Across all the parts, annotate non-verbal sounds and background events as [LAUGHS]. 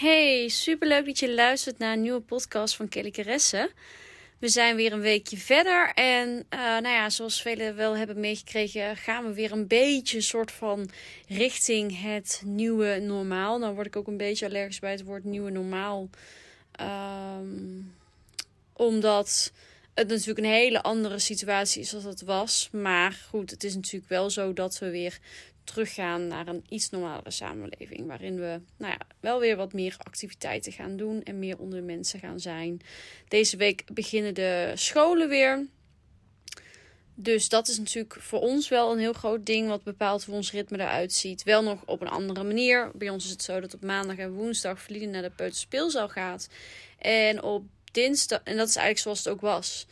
Hey, superleuk dat je luistert naar een nieuwe podcast van Kelly Caresse. We zijn weer een weekje verder en uh, nou ja, zoals velen wel hebben meegekregen, gaan we weer een beetje soort van richting het nieuwe normaal. Dan word ik ook een beetje allergisch bij het woord nieuwe normaal. Um, omdat het natuurlijk een hele andere situatie is als het was. Maar goed, het is natuurlijk wel zo dat we weer teruggaan naar een iets normalere samenleving. Waarin we nou ja, wel weer wat meer activiteiten gaan doen en meer onder mensen gaan zijn. Deze week beginnen de scholen weer. Dus dat is natuurlijk voor ons wel een heel groot ding wat bepaalt hoe ons ritme eruit ziet. Wel nog op een andere manier. Bij ons is het zo dat op maandag en woensdag Verlieden naar de peuterspeelzaal gaat. En op dinsdag, en dat is eigenlijk zoals het ook was.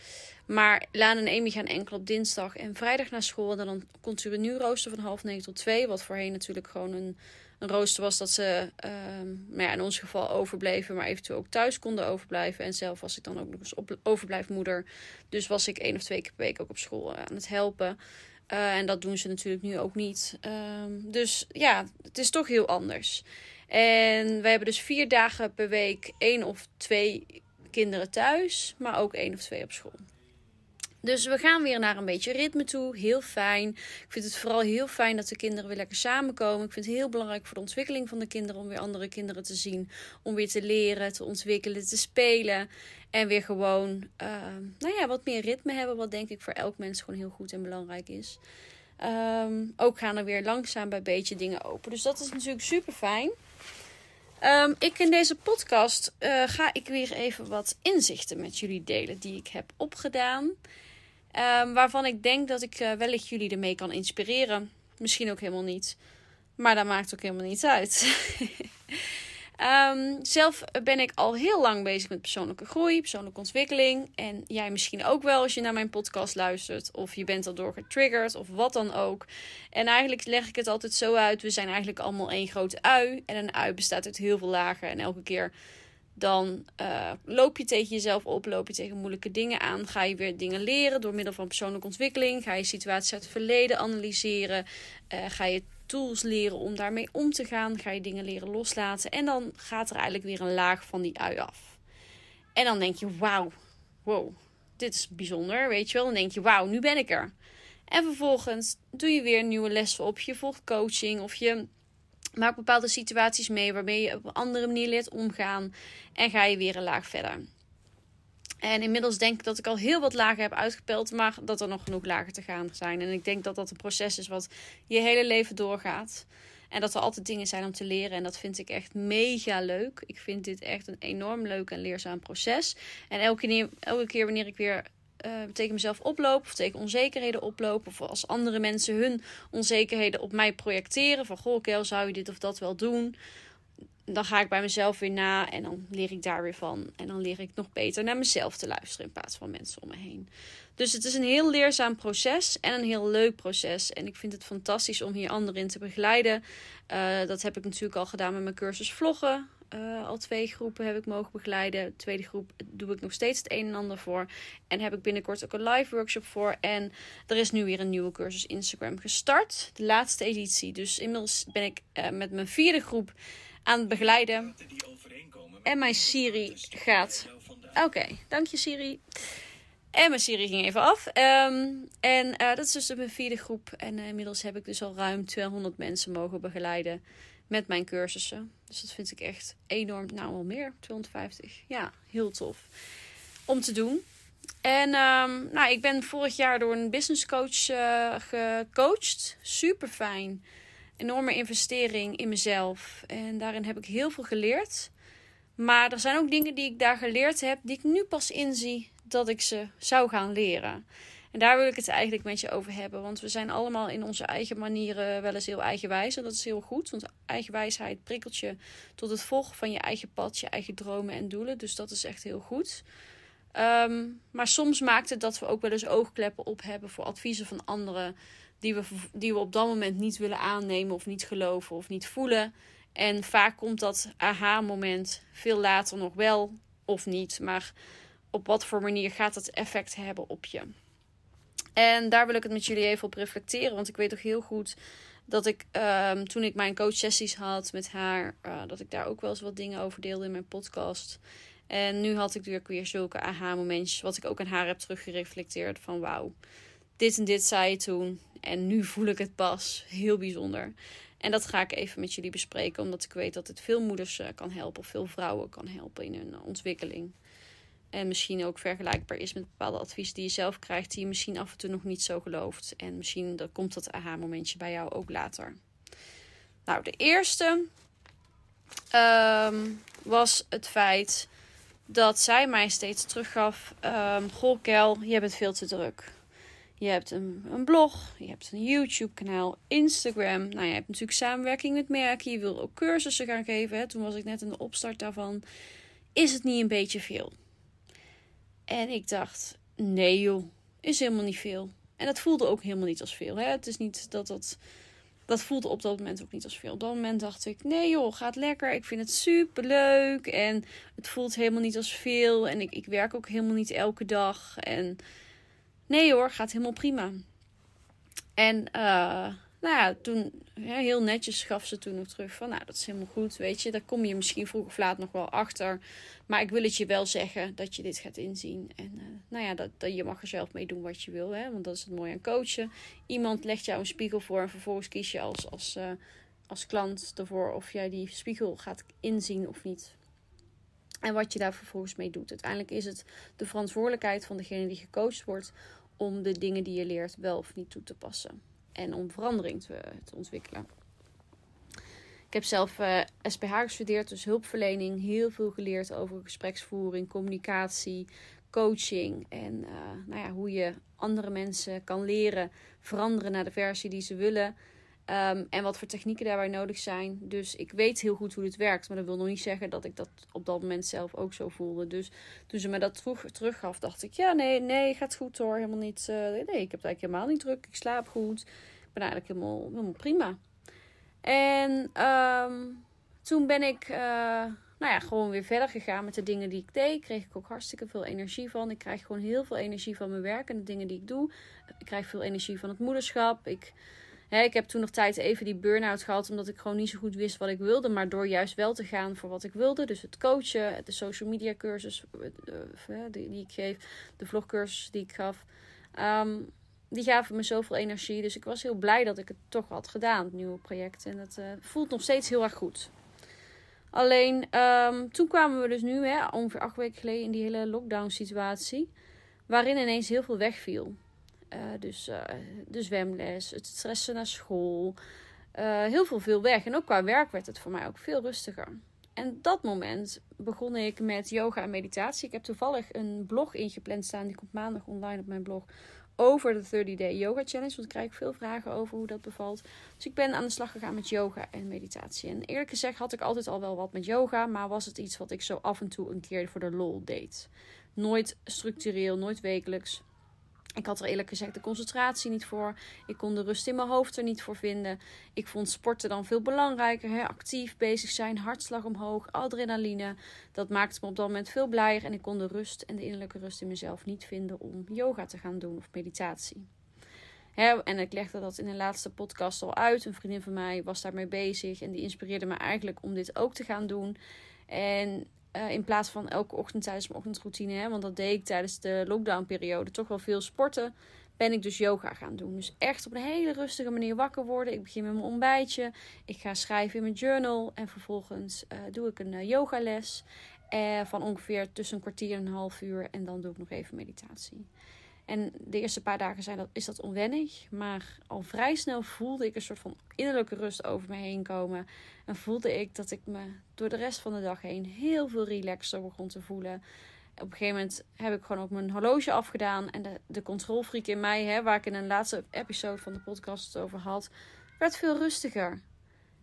Maar Laan en Amy gaan enkel op dinsdag en vrijdag naar school. En dan komt er een nieuw rooster van half negen tot twee. Wat voorheen natuurlijk gewoon een, een rooster was dat ze um, nou ja, in ons geval overbleven. Maar eventueel ook thuis konden overblijven. En zelf was ik dan ook nog eens overblijfmoeder. Dus was ik één of twee keer per week ook op school aan het helpen. Uh, en dat doen ze natuurlijk nu ook niet. Um, dus ja, het is toch heel anders. En wij hebben dus vier dagen per week één of twee kinderen thuis. Maar ook één of twee op school. Dus we gaan weer naar een beetje ritme toe. Heel fijn. Ik vind het vooral heel fijn dat de kinderen weer lekker samenkomen. Ik vind het heel belangrijk voor de ontwikkeling van de kinderen om weer andere kinderen te zien. Om weer te leren, te ontwikkelen, te spelen. En weer gewoon uh, nou ja, wat meer ritme hebben. Wat denk ik voor elk mens gewoon heel goed en belangrijk is. Um, ook gaan er weer langzaam bij beetje dingen open. Dus dat is natuurlijk super fijn. Um, ik in deze podcast uh, ga ik weer even wat inzichten met jullie delen die ik heb opgedaan. Um, waarvan ik denk dat ik uh, wellicht jullie ermee kan inspireren. Misschien ook helemaal niet. Maar dat maakt ook helemaal niet uit. um, [LAUGHS] zelf ben ik al heel lang bezig met persoonlijke groei, persoonlijke ontwikkeling. En jij misschien ook wel als je naar mijn podcast luistert. Of je bent door getriggerd of wat dan ook. En eigenlijk leg ik het altijd zo uit. We zijn eigenlijk allemaal één grote ui. En een ui bestaat uit heel veel lagen. En elke keer dan uh, loop je tegen jezelf op, loop je tegen moeilijke dingen aan. Ga je weer dingen leren door middel van persoonlijke ontwikkeling. Ga je situaties uit het verleden analyseren. Uh, ga je tools leren om daarmee om te gaan. Ga je dingen leren loslaten. En dan gaat er eigenlijk weer een laag van die ui af. En dan denk je, wauw, wow, dit is bijzonder, weet je wel. Dan denk je, wauw, nu ben ik er. En vervolgens doe je weer nieuwe lessen op. Je volgt coaching of je Maak bepaalde situaties mee waarmee je op een andere manier leert omgaan. En ga je weer een laag verder. En inmiddels denk ik dat ik al heel wat lagen heb uitgepeld, maar dat er nog genoeg lagen te gaan zijn. En ik denk dat dat een proces is wat je hele leven doorgaat. En dat er altijd dingen zijn om te leren. En dat vind ik echt mega leuk. Ik vind dit echt een enorm leuk en leerzaam proces. En elke keer, elke keer wanneer ik weer uh, tegen mezelf oploop of tegen onzekerheden oploop of als andere mensen hun onzekerheden op mij projecteren van goh Kel zou je dit of dat wel doen? Dan ga ik bij mezelf weer na en dan leer ik daar weer van en dan leer ik nog beter naar mezelf te luisteren in plaats van mensen om me heen. Dus het is een heel leerzaam proces en een heel leuk proces en ik vind het fantastisch om hier anderen in te begeleiden. Uh, dat heb ik natuurlijk al gedaan met mijn cursus vloggen uh, al twee groepen heb ik mogen begeleiden. De tweede groep doe ik nog steeds het een en ander voor. En heb ik binnenkort ook een live workshop voor. En er is nu weer een nieuwe cursus Instagram gestart. De laatste editie. Dus inmiddels ben ik uh, met mijn vierde groep aan het begeleiden. En mijn Siri gaat. Oké, dank je Siri. En mijn Siri ging even af. Um, en uh, dat is dus mijn vierde groep. En inmiddels heb ik dus al ruim 200 mensen mogen begeleiden met mijn cursussen. Dus dat vind ik echt enorm. Nou, wel meer. 250. Ja, heel tof. Om te doen. En um, nou, ik ben vorig jaar door een business coach uh, gecoacht. Super fijn. Enorme investering in mezelf. En daarin heb ik heel veel geleerd. Maar er zijn ook dingen die ik daar geleerd heb, die ik nu pas inzie dat ik ze zou gaan leren. En daar wil ik het eigenlijk met je over hebben. Want we zijn allemaal in onze eigen manieren wel eens heel eigenwijs. En dat is heel goed. Want eigenwijsheid prikkelt je tot het volgen van je eigen pad, je eigen dromen en doelen. Dus dat is echt heel goed. Ehm, maar soms maakt het dat we ook wel eens oogkleppen op hebben voor adviezen van anderen. Die we, die we op dat moment niet willen aannemen of niet geloven of niet voelen. En vaak komt dat aha-moment veel later nog wel of niet. Maar op wat voor manier gaat het effect hebben op je? En daar wil ik het met jullie even op reflecteren. Want ik weet toch heel goed dat ik um, toen ik mijn coachsessies had met haar, uh, dat ik daar ook wel eens wat dingen over deelde in mijn podcast. En nu had ik weer, weer zulke aha-momentjes, wat ik ook aan haar heb teruggereflecteerd. Van wauw, dit en dit zei je toen. En nu voel ik het pas. Heel bijzonder. En dat ga ik even met jullie bespreken, omdat ik weet dat het veel moeders uh, kan helpen, of veel vrouwen kan helpen in hun ontwikkeling. En misschien ook vergelijkbaar is met bepaalde adviezen die je zelf krijgt, die je misschien af en toe nog niet zo gelooft. En misschien komt dat aha-momentje bij jou ook later. Nou, de eerste um, was het feit dat zij mij steeds teruggaf: um, Goh, Kel, je bent veel te druk. Je hebt een, een blog, je hebt een YouTube-kanaal, Instagram. Nou, je hebt natuurlijk samenwerking met merken. Je wil ook cursussen gaan geven. Hè? Toen was ik net in de opstart daarvan. Is het niet een beetje veel? En ik dacht, nee joh, is helemaal niet veel. En dat voelde ook helemaal niet als veel. Hè? Het is niet dat dat... Dat voelde op dat moment ook niet als veel. Op dat moment dacht ik, nee joh, gaat lekker. Ik vind het super leuk. En het voelt helemaal niet als veel. En ik, ik werk ook helemaal niet elke dag. En nee hoor, gaat helemaal prima. En uh, nou ja, toen heel netjes gaf ze toen nog terug van, nou dat is helemaal goed, weet je, daar kom je misschien vroeg of laat nog wel achter. Maar ik wil het je wel zeggen dat je dit gaat inzien. En uh, nou ja, dat, dat je mag er zelf mee doen wat je wil, hè, want dat is het mooie aan coachen. Iemand legt jou een spiegel voor en vervolgens kies je als, als, uh, als klant ervoor of jij die spiegel gaat inzien of niet. En wat je daar vervolgens mee doet. Uiteindelijk is het de verantwoordelijkheid van degene die gecoacht wordt om de dingen die je leert wel of niet toe te passen en om verandering te, ontwikkelen. Ik heb zelf uh, eh, SPH gestudeerd, dus hulpverlening. Heel veel geleerd over gespreksvoering, communicatie, coaching. En uh, nou ja, hoe je andere mensen kan leren veranderen naar de versie die ze willen. Um, en wat voor technieken daarbij nodig zijn. Dus ik weet heel goed hoe dit werkt. Maar dat wil nog niet zeggen dat ik dat op dat moment zelf ook zo voelde. Dus toen ze me dat terug, teruggaf, dacht ik: ja, nee, nee, gaat goed hoor. Helemaal niet. Uh, nee, ik heb het eigenlijk helemaal niet druk. Ik slaap goed. Ik ben eigenlijk helemaal, helemaal prima. En um, toen ben ik. Uh, nou ja, gewoon weer verder gegaan met de dingen die ik deed. Kreeg ik ook hartstikke veel energie van. Ik krijg gewoon heel veel energie van mijn werk en de dingen die ik doe. Ik krijg veel energie van het moederschap. Ik ik heb toen nog tijd even die burn-out gehad, omdat ik gewoon niet zo goed wist wat ik wilde. Maar door juist wel te gaan voor wat ik wilde, dus het coachen, de social media cursus uh, die, die, ik geef, de vlogcursus die ik gaf, um, die gaven me zoveel energie. Dus ik was heel blij dat ik het toch had gedaan, het nieuwe project. En het uh, voelt nog steeds heel erg goed. Alleen um, toen kwamen we dus nu, hè, ongeveer acht weken geleden, in die hele lockdown situatie. Waarin ineens heel veel wegviel. Uh, dus uh, de zwemles, het stressen naar school. Uh, heel veel veel weg. En ook qua werk werd het voor mij ook veel rustiger. En dat moment begon ik met yoga en meditatie. Ik heb toevallig een blog ingepland staan. Die komt maandag online op mijn blog. Over de 30 Day Yoga Challenge. Want ik krijg veel vragen over hoe dat bevalt. Dus ik ben aan de slag gegaan met yoga en meditatie. En eerlijk gezegd had ik altijd al wel wat met yoga. Maar was het iets wat ik zo af en toe een keer voor de lol deed. Nooit structureel, nooit wekelijks. Ik had er eerlijk gezegd de concentratie niet voor. Ik kon de rust in mijn hoofd er niet voor vinden. Ik vond sporten dan veel belangrijker. Hè? Actief bezig zijn, hartslag omhoog, adrenaline. Dat maakte me op dat moment veel blijer. En ik kon de rust en de innerlijke rust in mezelf niet vinden om yoga te gaan doen of meditatie. Hè? En ik legde dat in de laatste podcast al uit. Een vriendin van mij was daarmee bezig. En die inspireerde me eigenlijk om dit ook te gaan doen. En uh, in plaats van elke ochtend tijdens mijn ochtendroutine, hè, want dat deed ik tijdens de lockdownperiode, toch wel veel sporten, ben ik dus yoga gaan doen. Dus echt op een hele rustige manier wakker worden. Ik begin met mijn ontbijtje. Ik ga schrijven in mijn journal. En vervolgens uh, doe ik een uh, yogales. van ongeveer tussen een kwartier en een half uur. En dan doe ik nog even meditatie. En de eerste paar dagen zijn dat, is dat onwennig. Maar al vrij snel voelde ik een soort van innerlijke rust over me heen komen. En voelde ik dat ik me door de rest van de dag heen heel veel relaxer begon te voelen. op een gegeven moment heb ik gewoon ook mijn horloge afgedaan. En de, de controlfreak in mij, hè, waar ik in een laatste episode van de podcast het over had, werd veel rustiger.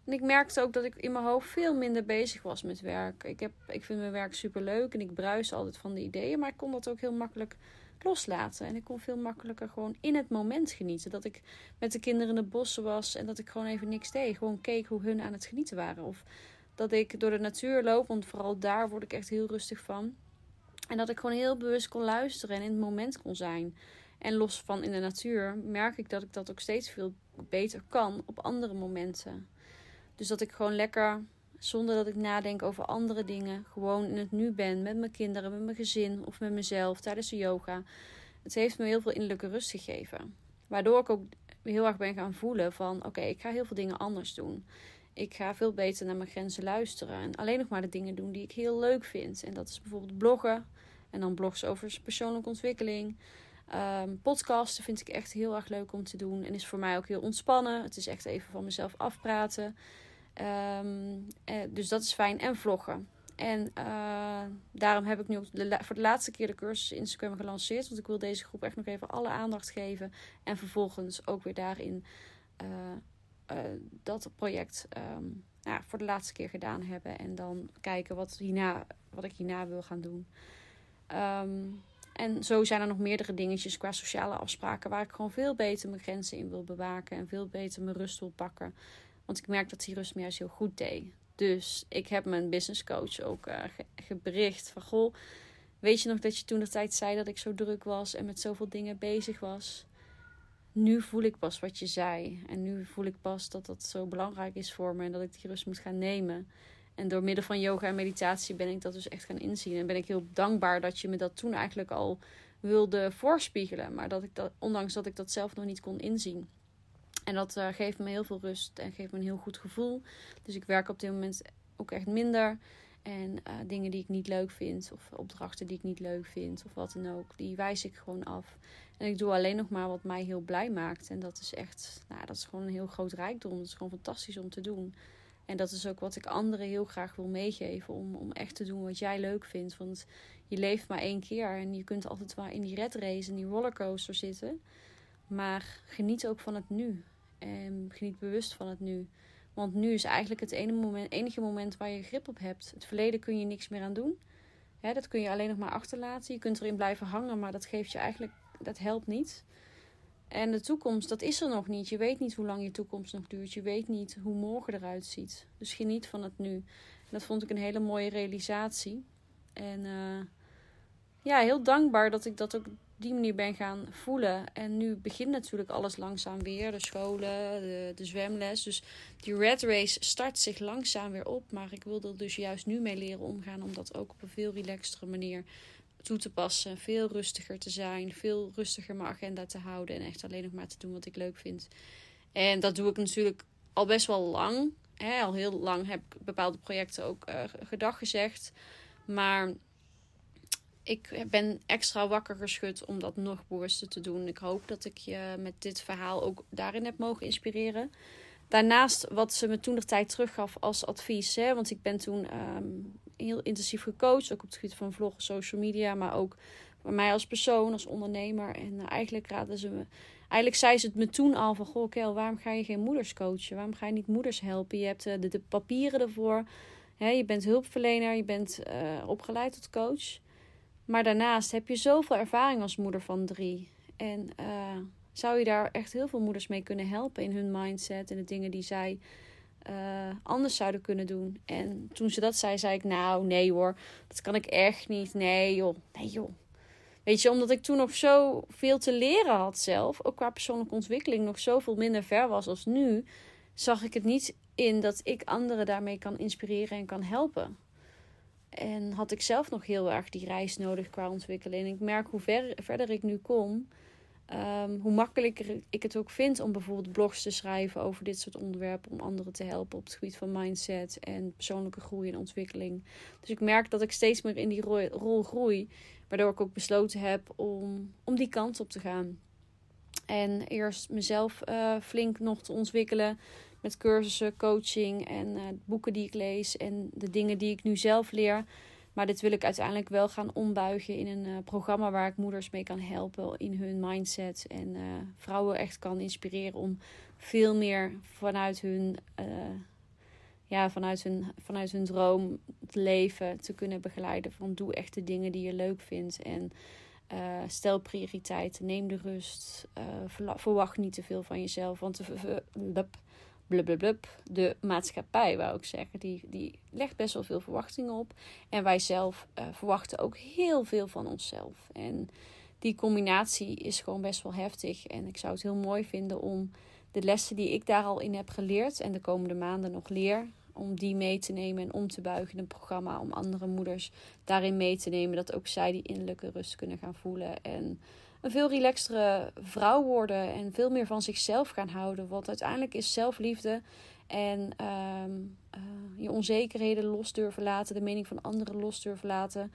En ik merkte ook dat ik in mijn hoofd veel minder bezig was met werk. Ik, heb, ik vind mijn werk super leuk en ik bruis altijd van de ideeën. Maar ik kon dat ook heel makkelijk loslaten. En ik kon veel makkelijker gewoon in het moment genieten. Dat ik met de kinderen in de bossen was en dat ik gewoon even niks deed. Gewoon keek hoe hun aan het genieten waren. Of dat ik door de natuur loop, want vooral daar word ik echt heel rustig van. En dat ik gewoon heel bewust kon luisteren en in het moment kon zijn. En los van in de natuur merk ik dat ik dat ook steeds veel beter kan op andere momenten. Dus dat ik gewoon lekker, zonder dat ik nadenk over andere dingen, gewoon in het nu ben met mijn kinderen, met mijn gezin of met mezelf tijdens de yoga. Het heeft me heel veel innerlijke rust gegeven. Waardoor ik ook heel erg ben gaan voelen van oké, ik ga heel veel dingen anders doen. Ik ga veel beter naar mijn grenzen luisteren. En alleen nog maar de dingen doen die ik heel leuk vind. En dat is bijvoorbeeld bloggen. En dan blogs over persoonlijke ontwikkeling. Um, podcasten vind ik echt heel erg leuk om te doen. En is voor mij ook heel ontspannen. Het is echt even van mezelf afpraten. Ehm, eh, dus dat is fijn. En vloggen. En uh, daarom heb ik nu ook voor de laatste keer de cursus Instagram gelanceerd. Want ik wil deze groep echt nog even alle aandacht geven. En vervolgens ook weer daarin uh, uh, dat project um, ja, voor de laatste keer gedaan hebben. En dan kijken wat, hierna, wat ik hierna wil gaan doen. Um, en zo zijn er nog meerdere dingetjes qua sociale afspraken waar ik gewoon veel beter mijn grenzen in wil bewaken en veel beter mijn rust wil pakken. Want ik merk dat die rust me juist heel goed deed. Dus ik heb mijn business coach ook uh, gebericht van goh, weet je nog dat je toen de tijd zei dat ik zo druk was en met zoveel dingen bezig was? Nu voel ik pas wat je zei. En nu voel ik pas dat dat zo belangrijk is voor me en dat ik die rust moet gaan nemen. En door middel van yoga en meditatie ben ik dat dus echt gaan inzien. En ben ik heel dankbaar dat je me dat toen eigenlijk al wilde voorspiegelen. Maar dat ik dat, ondanks dat ik dat zelf nog niet kon inzien. En dat uh, geeft me heel veel rust en geeft me een heel goed gevoel. Dus ik werk op dit moment ook echt minder. En uh, dingen die ik niet leuk vind, of opdrachten die ik niet leuk vind, of wat dan ook, die wijs ik gewoon af. En ik doe alleen nog maar wat mij heel blij maakt. En dat is echt, nou, dat is gewoon een heel groot rijkdom. Dat is gewoon fantastisch om te doen. En dat is ook wat ik anderen heel graag wil meegeven. Om, om echt te doen wat jij leuk vindt. Want je leeft maar één keer. En je kunt altijd maar in die red race, in die rollercoaster zitten. Maar geniet ook van het nu. En geniet bewust van het nu. Want nu is eigenlijk het moment, enige moment waar je grip op hebt. Het verleden kun je niks meer aan doen. dat kun je alleen nog maar achterlaten. Je kunt erin blijven hangen, maar dat geeft je eigenlijk, dat helpt niet. En de toekomst, dat is er nog niet. Je weet niet hoe lang je toekomst nog duurt. Je weet niet hoe morgen eruit ziet. Dus geniet van het nu. Dat vond ik een hele mooie realisatie. En uh, ja, heel dankbaar dat ik dat ook die manier ben gaan voelen. En nu begint natuurlijk alles langzaam weer. De scholen, de, de zwemles. Dus die red race start zich langzaam weer op. Maar ik wil er dus juist nu mee leren omgaan. Om dat ook op een veel relaxtere manier toe te passen. Veel rustiger te zijn. Veel rustiger mijn agenda te houden. En echt alleen nog maar te doen wat ik leuk vind. En dat doe ik natuurlijk al best wel lang. Hè, al heel lang heb ik bepaalde projecten ook uh, gedag gezegd. Maar ik ben extra wakker geschud om dat nog bewuster te doen. Ik hoop dat ik je met dit verhaal ook daarin heb mogen inspireren. Daarnaast wat ze me toen de tijd teruggaf als advies. Hè, want ik ben toen um, heel intensief gecoacht. Ook op het gebied van vloggen, social media. Maar ook bij mij als persoon, als ondernemer. En uh, eigenlijk raden ze me. Eigenlijk zei ze het me toen al van: Goh, Kel, waarom ga je geen moeders coachen? Waarom ga je niet moeders helpen? Je hebt uh, de, papieren ervoor. Hè, je bent hulpverlener. Je bent uh, opgeleid tot coach. Maar daarnaast heb je zoveel ervaring als moeder van drie. En zou je daar echt heel veel moeders mee kunnen helpen in hun mindset en de dingen die zij uh, anders zouden kunnen doen. En toen ze dat zei, zei ik: Nou, nee hoor, dat kan ik echt niet. Nee joh, nee joh. Weet je, omdat ik toen nog zo veel te leren had zelf, ook qua persoonlijke ontwikkeling, nog zoveel minder ver was als nu, zag ik het niet in dat ik anderen daarmee kan inspireren en kan helpen. En had ik zelf nog heel erg die reis nodig qua ontwikkeling. En ik merk hoe ver, verder ik nu kom, Um, hoe makkelijker ik het ook vind om bijvoorbeeld blogs te schrijven over dit soort onderwerpen. Om anderen te helpen op het gebied van mindset en persoonlijke groei en ontwikkeling. Dus ik merk dat ik steeds meer in die rol groei. Waardoor ik ook besloten heb om, om die kant op te gaan. En eerst mezelf uh, flink nog te ontwikkelen. Met cursussen, coaching en uh, boeken die ik lees. En de dingen die ik nu zelf leer Maar dit wil ik uiteindelijk wel gaan ombuigen in een programma waar ik moeders mee kan helpen in hun mindset. En vrouwen echt kan inspireren om veel meer vanuit hun ja, vanuit, hun, vanuit hun droom het leven te kunnen begeleiden. Van doe echt de dingen die je leuk vindt. En stel prioriteiten. Neem de rust. Verwacht niet te veel van jezelf. Want blub, de maatschappij, wou ik zeggen, die, die legt best wel veel verwachtingen op. En wij zelf uh, verwachten ook heel veel van onszelf. En die combinatie is gewoon best wel heftig. En ik zou het heel mooi vinden om de lessen die ik daar al in heb geleerd en de komende maanden nog leer, om die mee te nemen en om te buigen in een programma om andere moeders daarin mee te nemen. Dat ook zij die innerlijke rust kunnen gaan voelen en een veel relaxtere vrouw worden en veel meer van zichzelf gaan houden. Want uiteindelijk is zelfliefde en ehm, eh, je onzekerheden los durven laten, de mening van anderen los durven laten.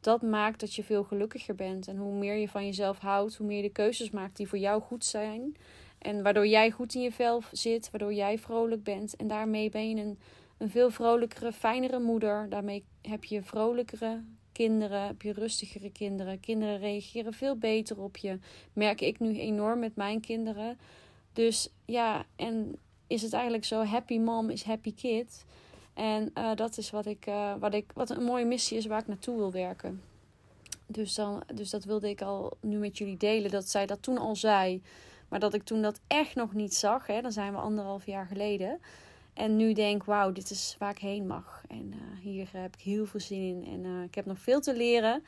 Dat maakt dat je veel gelukkiger bent. En hoe meer je van jezelf houdt, hoe meer je de keuzes maakt die voor jou goed zijn. En waardoor jij goed in je vel zit, waardoor jij vrolijk bent. En daarmee ben je een, een veel vrolijkere, fijnere moeder. Daarmee heb je vrolijkere kinderen, heb je rustigere kinderen. Kinderen reageren veel beter op je. Merk ik nu enorm met mijn kinderen. Dus ja, en is het eigenlijk zo: happy mom is happy kid. En uh, dat is wat ik, uh, wat ik, wat een mooie missie is waar ik naartoe wil werken. Dus, dan, dus dat wilde ik al nu met jullie delen. Dat zij dat toen al zei. Maar dat ik toen dat echt nog niet zag, hè, dan zijn we anderhalf jaar geleden. En nu denk, wauw, dit is waar ik heen mag. En uh, hier heb ik heel veel zin in. En uh, ik heb nog veel te leren.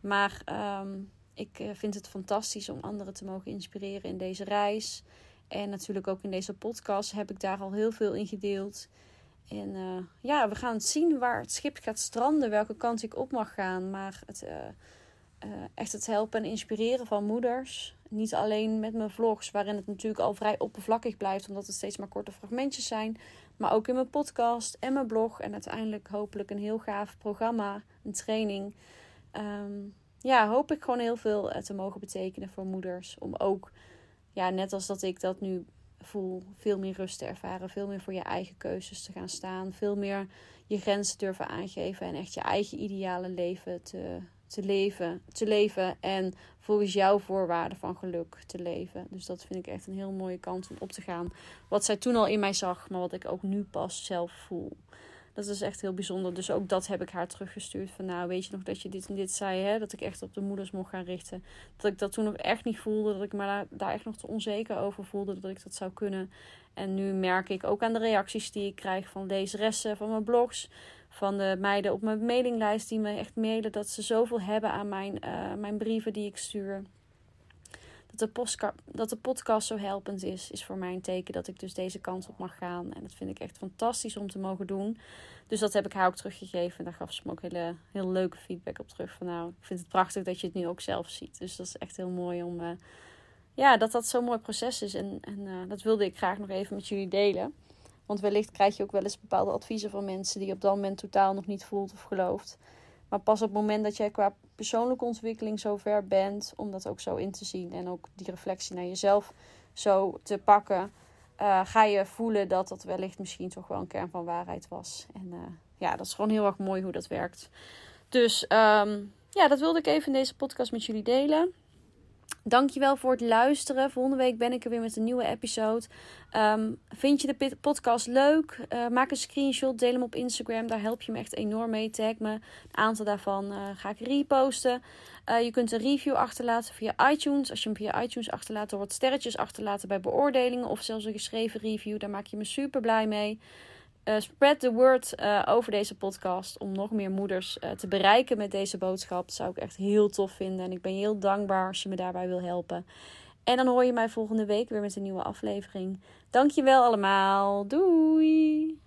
Maar um, ik uh, vind het fantastisch om anderen te mogen inspireren in deze reis. En natuurlijk ook in deze podcast heb ik daar al heel veel in gedeeld. En ja, we gaan zien waar het schip gaat stranden, welke kant ik op mag gaan. Maar het, echt het helpen en inspireren van moeders niet alleen met mijn vlogs, waarin het natuurlijk al vrij oppervlakkig blijft, omdat het steeds maar korte fragmentjes zijn. Maar ook in mijn podcast en mijn blog. En uiteindelijk hopelijk een heel gaaf programma, een training. Ehm, ja, hoop ik gewoon heel veel eh, te mogen betekenen voor moeders. Om ook, ja, net als dat ik dat nu voel, veel meer rust te ervaren. Veel meer voor je eigen keuzes te gaan staan. Veel meer je grenzen durven aangeven. En echt je eigen ideale leven te, te leven, te leven en volgens jouw voorwaarden van geluk te leven. Dus dat vind ik echt een heel mooie kans om op te gaan. Wat zij toen al in mij zag, maar wat ik ook nu pas zelf voel. Dat is echt heel bijzonder. Dus ook dat heb ik haar teruggestuurd. Van nou, weet je nog dat je dit en dit zei, hè? Dat ik echt op de moeders mocht gaan richten. Dat ik dat toen nog echt niet voelde. Dat ik me daar, echt nog te onzeker over voelde. Dat ik dat zou kunnen. En nu merk ik ook aan de reacties die ik krijg van lezeressen, van mijn blogs van de meiden op mijn mailinglijst die me echt mailen dat ze zoveel hebben aan mijn, uh, mijn brieven die ik stuur. Dat de, dat de podcast zo helpend is, is voor mij een teken dat ik dus deze kant op mag gaan. En dat vind ik echt fantastisch om te mogen doen. Dus dat heb ik haar ook teruggegeven. En daar gaf ze me ook hele, heel leuke feedback op terug. Van nou, ik vind het prachtig dat je het nu ook zelf ziet. Dus dat is echt heel mooi om. Uh, ja, dat dat zo'n mooi proces is. En, en uh, dat wilde ik graag nog even met jullie delen. Want wellicht krijg je ook wel eens bepaalde adviezen van mensen die je op dat moment totaal nog niet voelt of gelooft. Maar pas op het moment dat jij qua persoonlijke ontwikkeling zo ver bent, om dat ook zo in te zien en ook die reflectie naar jezelf zo te pakken, uh, ga je voelen dat dat wellicht misschien toch wel een kern van waarheid was. En uh, ja, dat is gewoon heel erg mooi hoe dat werkt. Dus um, ja, dat wilde ik even in deze podcast met jullie delen. Dankjewel voor het luisteren. Volgende week ben ik er weer met een nieuwe episode. Ehm, vind je de podcast leuk? Uh, maak een screenshot, deel hem op Instagram. Daar help je me echt enorm mee. Tag me. Een aantal daarvan uh, ga ik reposten. Uh, je kunt een review achterlaten via iTunes. Als je hem via iTunes achterlaat, door wat sterretjes achterlaten bij beoordelingen. Of zelfs een geschreven review. Daar maak je me super blij mee. Uh, spread the word uh, over deze podcast om nog meer moeders uh, te bereiken met deze boodschap. Dat zou ik echt heel tof vinden. En ik ben heel dankbaar als je me daarbij wil helpen. En dan hoor je mij volgende week weer met een nieuwe aflevering. Dankjewel allemaal. Doei!